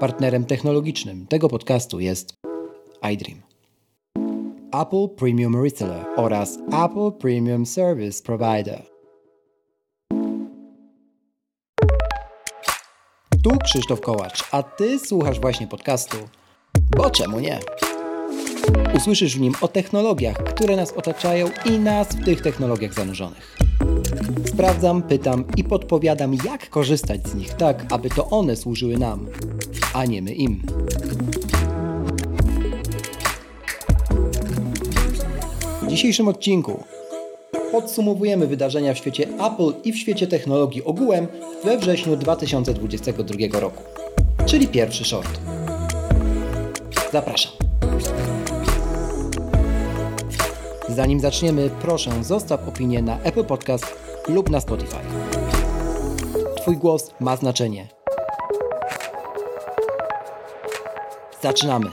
Partnerem technologicznym tego podcastu jest iDream. Apple Premium Reseller oraz Apple Premium Service Provider. Tu Krzysztof Kołacz, a Ty słuchasz właśnie podcastu, bo czemu nie? Usłyszysz w nim o technologiach, które nas otaczają i nas w tych technologiach zanurzonych. Sprawdzam, pytam i podpowiadam, jak korzystać z nich tak, aby to one służyły nam, a nie my im. W dzisiejszym odcinku podsumowujemy wydarzenia w świecie Apple i w świecie technologii ogółem we wrześniu 2022 roku, czyli pierwszy short. Zapraszam. Zanim zaczniemy, proszę zostaw opinię na Apple Podcast lub na Spotify. Twój głos ma znaczenie. Zaczynamy.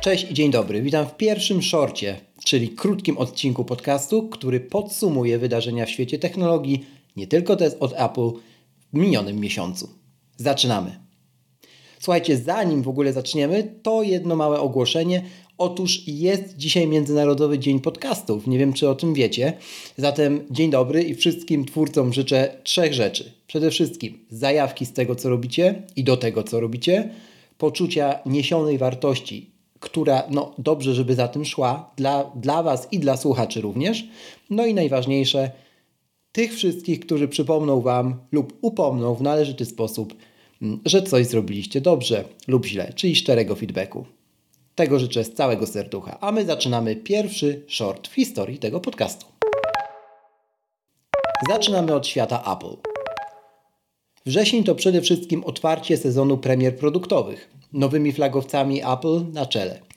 Cześć i dzień dobry. Witam w pierwszym shorcie, czyli krótkim odcinku podcastu, który podsumuje wydarzenia w świecie technologii, nie tylko te od Apple, w minionym miesiącu. Zaczynamy. Słuchajcie, zanim w ogóle zaczniemy, to jedno małe ogłoszenie. Otóż jest dzisiaj Międzynarodowy Dzień Podcastów. Nie wiem, czy o tym wiecie. Zatem dzień dobry i wszystkim twórcom życzę trzech rzeczy. Przede wszystkim zajawki z tego, co robicie i do tego, co robicie, poczucia niesionej wartości, która no, dobrze, żeby za tym szła, dla, dla Was i dla słuchaczy również. No i najważniejsze, tych wszystkich, którzy przypomną Wam lub upomną w należyty sposób, że coś zrobiliście dobrze lub źle, czyli szczerego feedbacku. Tego życzę z całego serducha. A my zaczynamy pierwszy short w historii tego podcastu. Zaczynamy od świata Apple. Wrzesień to przede wszystkim otwarcie sezonu premier produktowych, nowymi flagowcami Apple na czele.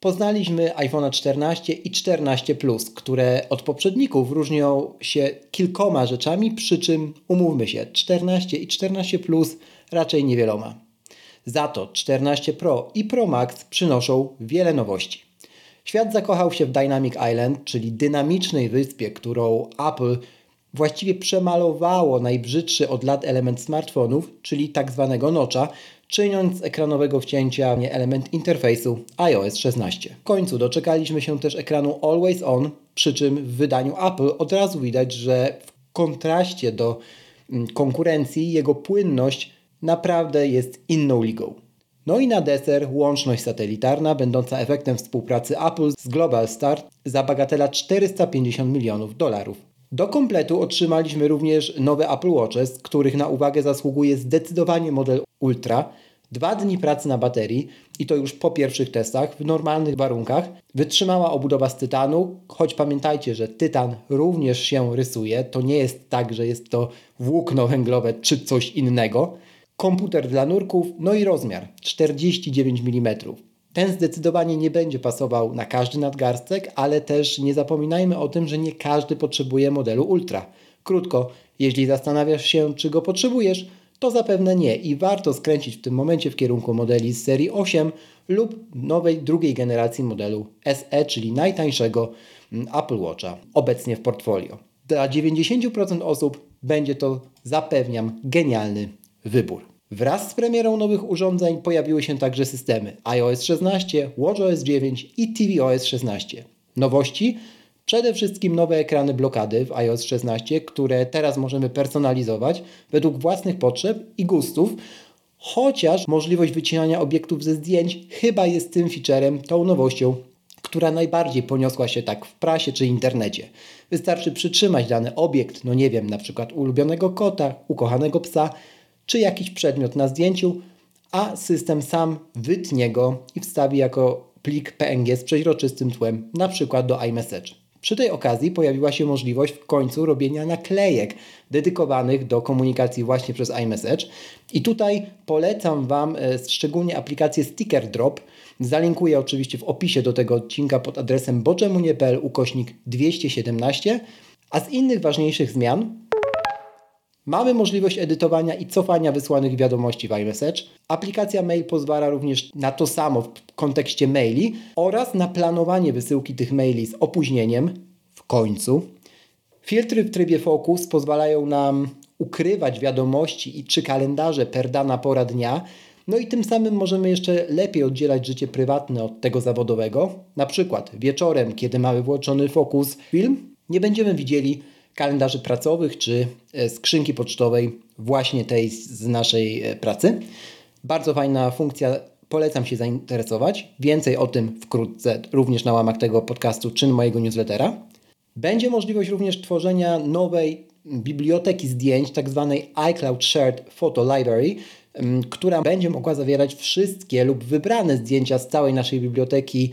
Poznaliśmy iPhone 14 i 14 Plus, które od poprzedników różnią się kilkoma rzeczami, przy czym umówmy się, 14 i 14 Plus raczej niewieloma. Za to 14 Pro i Pro Max przynoszą wiele nowości. Świat zakochał się w Dynamic Island, czyli dynamicznej wyspie, którą Apple właściwie przemalowało najbrzydszy od lat element smartfonów, czyli tak zwanego notcha, czyniąc z ekranowego wcięcia element interfejsu iOS 16. W końcu doczekaliśmy się też ekranu Always On, przy czym w wydaniu Apple od razu widać, że w kontraście do mm, konkurencji jego płynność naprawdę jest inną ligą. No i na deser łączność satelitarna, będąca efektem współpracy Apple z Global Start za bagatela 450 milionów dolarów. Do kompletu otrzymaliśmy również nowe Apple Watches, z których na uwagę zasługuje zdecydowanie model Ultra. Dwa dni pracy na baterii i to już po pierwszych testach w normalnych warunkach. Wytrzymała obudowa z tytanu, choć pamiętajcie, że tytan również się rysuje. To nie jest tak, że jest to włókno węglowe czy coś innego komputer dla nurków, no i rozmiar 49 mm. Ten zdecydowanie nie będzie pasował na każdy nadgarstek, ale też nie zapominajmy o tym, że nie każdy potrzebuje modelu Ultra. Krótko, jeśli zastanawiasz się, czy go potrzebujesz, to zapewne nie i warto skręcić w tym momencie w kierunku modeli z serii 8 lub nowej drugiej generacji modelu SE, czyli najtańszego mm, Apple Watcha obecnie w portfolio. Dla 90% osób będzie to, zapewniam, genialny wybór. Wraz z premierą nowych urządzeń pojawiły się także systemy iOS 16, WatchOS 9 i tvOS 16. Nowości? Przede wszystkim nowe ekrany blokady w iOS 16, które teraz możemy personalizować według własnych potrzeb i gustów, chociaż możliwość wycinania obiektów ze zdjęć chyba jest tym featurem, tą nowością, która najbardziej poniosła się tak w prasie czy internecie. Wystarczy przytrzymać dany obiekt, no nie wiem, na przykład ulubionego kota, ukochanego psa, czy jakiś przedmiot na zdjęciu, a system sam wytnie go i wstawi jako plik PNG z przeźroczystym tłem, na przykład do iMessage. Przy tej okazji pojawiła się możliwość w końcu robienia naklejek dedykowanych do komunikacji właśnie przez iMessage. I tutaj polecam Wam e, szczególnie aplikację Sticker Drop. Zalinkuję oczywiście w opisie do tego odcinka pod adresem boczemunie.pl ukośnik 217. A z innych ważniejszych zmian Mamy możliwość edytowania i cofania wysłanych wiadomości w iMessage. Aplikacja Mail pozwala również na to samo w kontekście maili oraz na planowanie wysyłki tych maili z opóźnieniem w końcu. Filtry w trybie Focus pozwalają nam ukrywać wiadomości i czy kalendarze per dana pora dnia. No i tym samym możemy jeszcze lepiej oddzielać życie prywatne od tego zawodowego. Na przykład wieczorem, kiedy mamy włączony fokus film, nie będziemy widzieli kalendarzy pracowych czy e, skrzynki pocztowej właśnie tej z naszej e, pracy. Bardzo fajna funkcja, polecam się zainteresować. Więcej o tym wkrótce również na łamach tego podcastu czyn mojego newslettera. Będzie możliwość również tworzenia nowej biblioteki zdjęć, tak zwanej iCloud Shared Photo Library, która będzie mogła zawierać wszystkie lub wybrane zdjęcia z całej naszej biblioteki,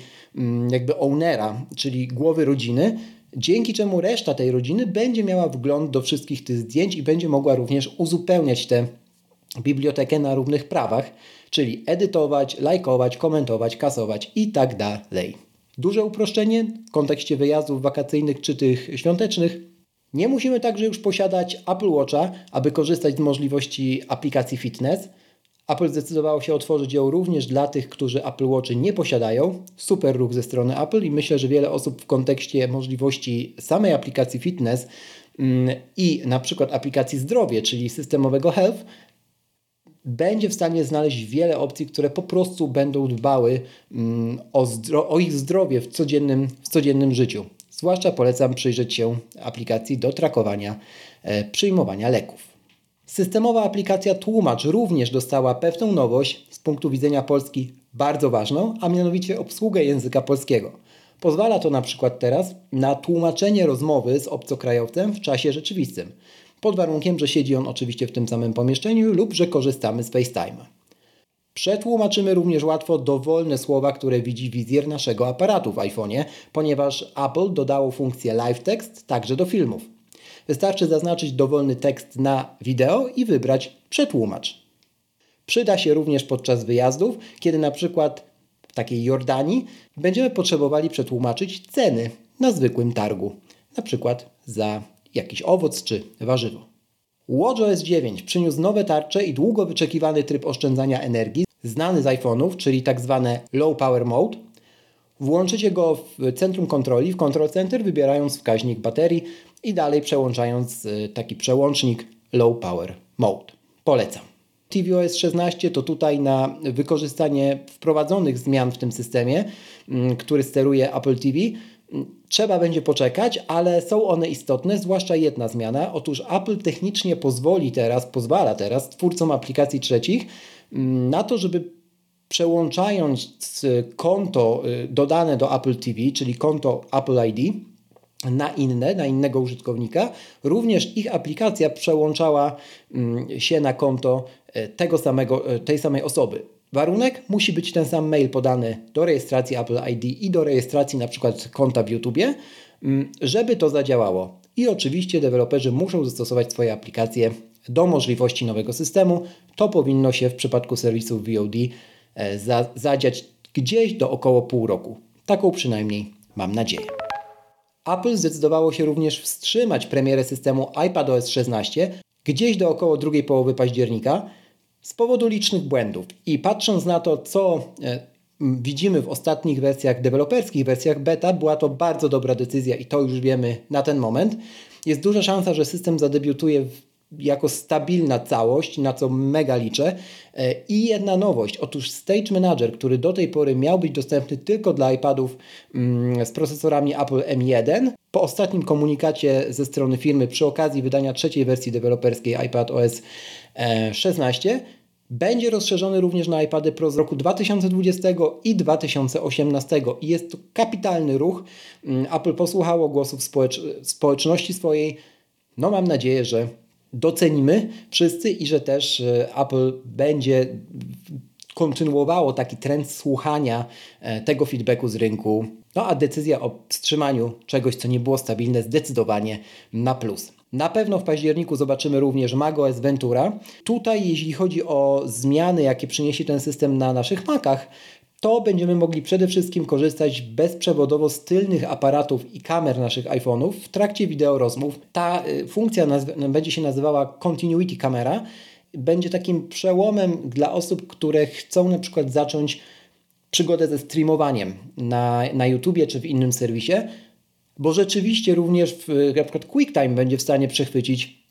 jakby ownera, czyli głowy rodziny, dzięki czemu reszta tej rodziny będzie miała wgląd do wszystkich tych zdjęć i będzie mogła również uzupełniać tę bibliotekę na równych prawach, czyli edytować, lajkować, komentować, kasować i tak dalej. Duże uproszczenie w kontekście wyjazdów wakacyjnych czy tych świątecznych. Nie musimy także już posiadać Apple Watcha, aby korzystać z możliwości aplikacji fitness. Apple zdecydowało się otworzyć ją również dla tych, którzy Apple Watchy nie posiadają. Super ruch ze strony Apple i myślę, że wiele osób w kontekście możliwości samej aplikacji fitness mm, i na przykład aplikacji zdrowie, czyli systemowego health, będzie w stanie znaleźć wiele opcji, które po prostu będą dbały mm, o, o ich zdrowie w codziennym, w codziennym życiu. Zwłaszcza polecam przyjrzeć się aplikacji do trakowania e, przyjmowania leków. Systemowa aplikacja Tłumacz również dostała pewną nowość z punktu widzenia Polski bardzo ważną, a mianowicie obsługę języka polskiego. Pozwala to na przykład teraz na tłumaczenie rozmowy z obcokrajowcem w czasie rzeczywistym, pod warunkiem, że siedzi on oczywiście w tym samym pomieszczeniu lub że korzystamy z FaceTime. Przetłumaczymy również łatwo dowolne słowa, które widzi wizjer naszego aparatu w iPhone'ie, ponieważ Apple dodało funkcję Live Text także do filmów. Wystarczy zaznaczyć dowolny tekst na wideo i wybrać przetłumacz. Przyda się również podczas wyjazdów, kiedy na przykład w takiej Jordanii będziemy potrzebowali przetłumaczyć ceny na zwykłym targu, na przykład za jakiś owoc czy warzywo. WatchOS 9 przyniósł nowe tarcze i długo wyczekiwany tryb oszczędzania energii, znany z iPhone'ów, czyli tak zwane Low Power Mode. Włączycie go w centrum kontroli, w Control Center, wybierając wskaźnik baterii i dalej przełączając y, taki przełącznik Low Power Mode. Polecam. tvOS 16 to tutaj na wykorzystanie wprowadzonych zmian w tym systemie, mm, który steruje Apple TV, Trzeba będzie poczekać, ale są one istotne, zwłaszcza jedna zmiana. Otóż Apple technicznie pozwoli teraz, pozwala teraz twórcom aplikacji trzecich mm, na to, żeby przełączając konto y, dodane do Apple TV, czyli konto Apple ID, na inne, na innego użytkownika, również ich aplikacja przełączała mm, się na konto y, tego samego, y, tej samej osoby. Warunek musi być ten sam mail podany do rejestracji Apple ID i do rejestracji na przykład konta w YouTube, mm, żeby to zadziałało. I oczywiście deweloperzy muszą zastosować swoje aplikacje do możliwości nowego systemu. To powinno się w przypadku serwisów VOD za, zadziać gdzieś do około pół roku. Taką przynajmniej mam nadzieję. Apple zdecydowało się również wstrzymać premierę systemu iPadOS 16 gdzieś do około drugiej połowy października, z powodu licznych błędów. I patrząc na to, co e, widzimy w ostatnich wersjach deweloperskich, wersjach beta, była to bardzo dobra decyzja i to już wiemy na ten moment. Jest duża szansa, że system zadebiutuje jako stabilna całość, na co mega liczę. E, I jedna nowość, otóż Stage Manager, który do tej pory miał być dostępny tylko dla iPadów mm, z procesorami Apple M1, po ostatnim komunikacie ze strony firmy przy okazji wydania trzeciej wersji deweloperskiej iPad OS 16 będzie rozszerzony również na iPady Pro z roku 2020 i 2018 i jest to kapitalny ruch. Mm, Apple posłuchało głosów społecz społeczności swojej. No mam nadzieję, że docenimy wszyscy i że też e, Apple będzie kontynuowało taki trend słuchania e, tego feedbacku z rynku. No a decyzja o wstrzymaniu czegoś, co nie było stabilne, zdecydowanie na plus. Na pewno w październiku zobaczymy również macOS Ventura. Tutaj, jeśli chodzi o zmiany, jakie przyniesie ten system na naszych Macach, to będziemy mogli przede wszystkim korzystać bezprzewodowo z tylnych aparatów i kamer naszych iPhone'ów w trakcie wideo rozmów. Ta y, funkcja będzie się nazywała Continuity Camera. Będzie takim przełomem dla osób, które chcą na przykład zacząć przygodę ze streamowaniem na, na YouTubie czy w innym serwisie bo rzeczywiście również w, na przykład QuickTime będzie w stanie przechwycić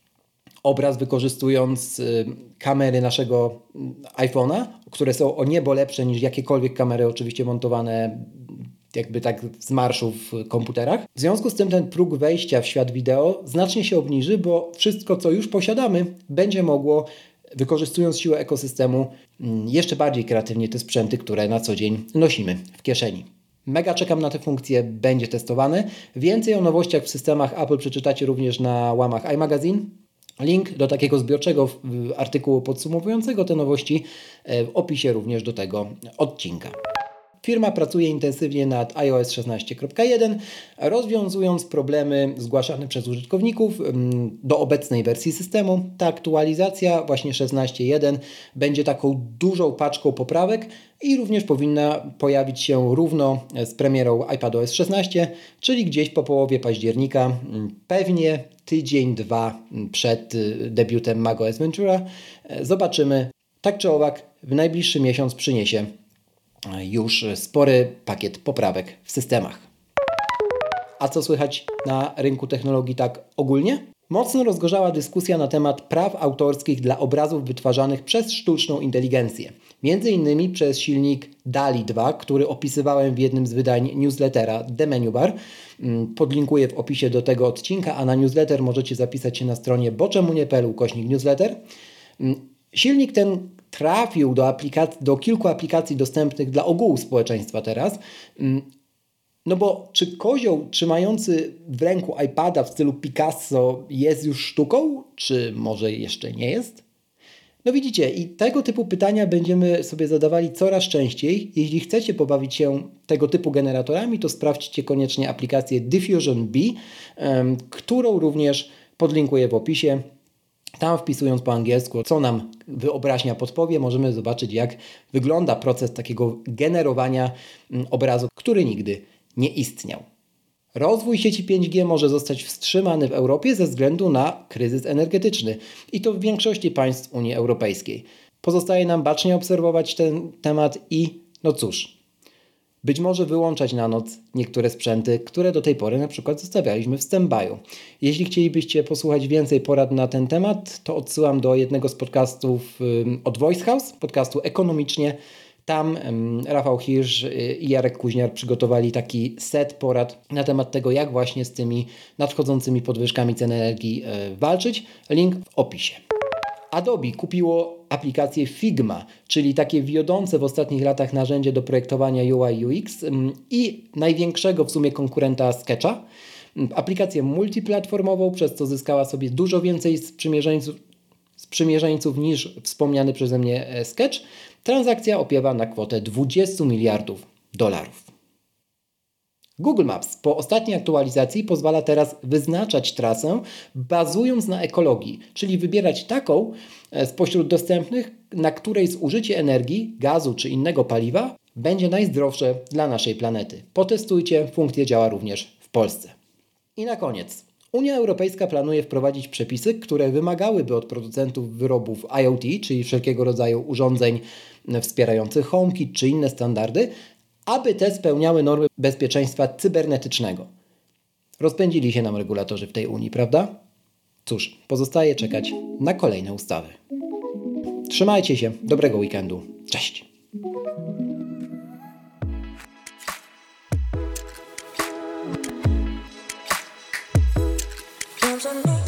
obraz wykorzystując y, kamery naszego mm, iPhone'a, które są o niebo lepsze niż jakiekolwiek kamery oczywiście montowane jakby tak z marszu w komputerach. W związku z tym ten próg wejścia w świat wideo znacznie się obniży, bo wszystko, co już posiadamy, będzie mogło, wykorzystując siłę ekosystemu, mm, jeszcze bardziej kreatywnie te sprzęty, które na co dzień nosimy w kieszeni. Mega czekam na te funkcje, będzie testowane. Więcej o nowościach w systemach Apple przeczytacie również na łamach iMagazine. Link do takiego zbiorczego artykułu podsumowującego te nowości e, w opisie również do tego odcinka. Firma pracuje intensywnie nad iOS 16.1, rozwiązując problemy zgłaszane przez użytkowników mm, do obecnej wersji systemu. Ta aktualizacja, właśnie 16.1, będzie taką dużą paczką poprawek i również powinna pojawić się równo z premierą iPadOS 16, czyli gdzieś po połowie października, mm, pewnie tydzień, dwa przed y, debiutem macOS Ventura. Zobaczymy. Tak czy owak, w najbliższy miesiąc przyniesie już spory pakiet poprawek w systemach. A co słychać na rynku technologii tak ogólnie? Mocno rozgorzała dyskusja na temat praw autorskich dla obrazów wytwarzanych przez sztuczną inteligencję. Między innymi przez silnik DALI 2, który opisywałem w jednym z wydań newslettera The Menu Bar. Mm, podlinkuję w opisie do tego odcinka, a na newsletter możecie zapisać się na stronie boczemunie.pl kośnik newsletter. Mm, silnik ten trafił do, aplikacji, do kilku aplikacji dostępnych dla ogółu społeczeństwa teraz. Mm, no bo czy kozioł trzymający w ręku iPada w stylu Picasso jest już sztuką, czy może jeszcze nie jest? No widzicie, i tego typu pytania będziemy sobie zadawali coraz częściej. Jeśli chcecie pobawić się tego typu generatorami, to sprawdźcie koniecznie aplikację Diffusion B, którą również podlinkuję w opisie. Tam wpisując po angielsku, co nam wyobraźnia podpowie, możemy zobaczyć, jak wygląda proces takiego generowania mm, obrazu, który nigdy nie istniał. Rozwój sieci 5G może zostać wstrzymany w Europie ze względu na kryzys energetyczny i to w większości państw Unii Europejskiej. Pozostaje nam bacznie obserwować ten temat i, no cóż, być może wyłączać na noc niektóre sprzęty, które do tej pory na przykład zostawialiśmy w standby'u. Jeśli chcielibyście posłuchać więcej porad na ten temat, to odsyłam do jednego z podcastów od Voice House, podcastu Ekonomicznie. Tam Rafał Hirsch y, i Jarek Kuźniar przygotowali taki set porad na temat tego, jak właśnie z tymi nadchodzącymi podwyżkami cen energii e, walczyć. Link w opisie. Adobe kupiło aplikację Figma, czyli takie wiodące w ostatnich latach narzędzie do projektowania UI UX i największego w sumie konkurenta Sketcha. Aplikację multiplatformową, przez co zyskała sobie dużo więcej sprzymierzeńców, sprzymierzeńców niż wspomniany przeze mnie e, Sketch. Transakcja opiewa na kwotę 20 miliardów dolarów. Google Maps po ostatniej aktualizacji pozwala teraz wyznaczać trasę bazując na ekologii, czyli wybierać taką e, spośród dostępnych, na której zużycie energii, gazu czy innego paliwa będzie najzdrowsze dla naszej planety. Potestujcie, funkcja działa również w Polsce. I na koniec. Unia Europejska planuje wprowadzić przepisy, które wymagałyby od producentów wyrobów IoT, czyli wszelkiego rodzaju urządzeń wspierających HomeKit czy inne standardy, aby te spełniały normy bezpieczeństwa cybernetycznego. Rozpędzili się nam regulatorzy w tej Unii, prawda? Cóż, pozostaje czekać na kolejne ustawy. Trzymajcie się, dobrego weekendu. Cześć! don't know.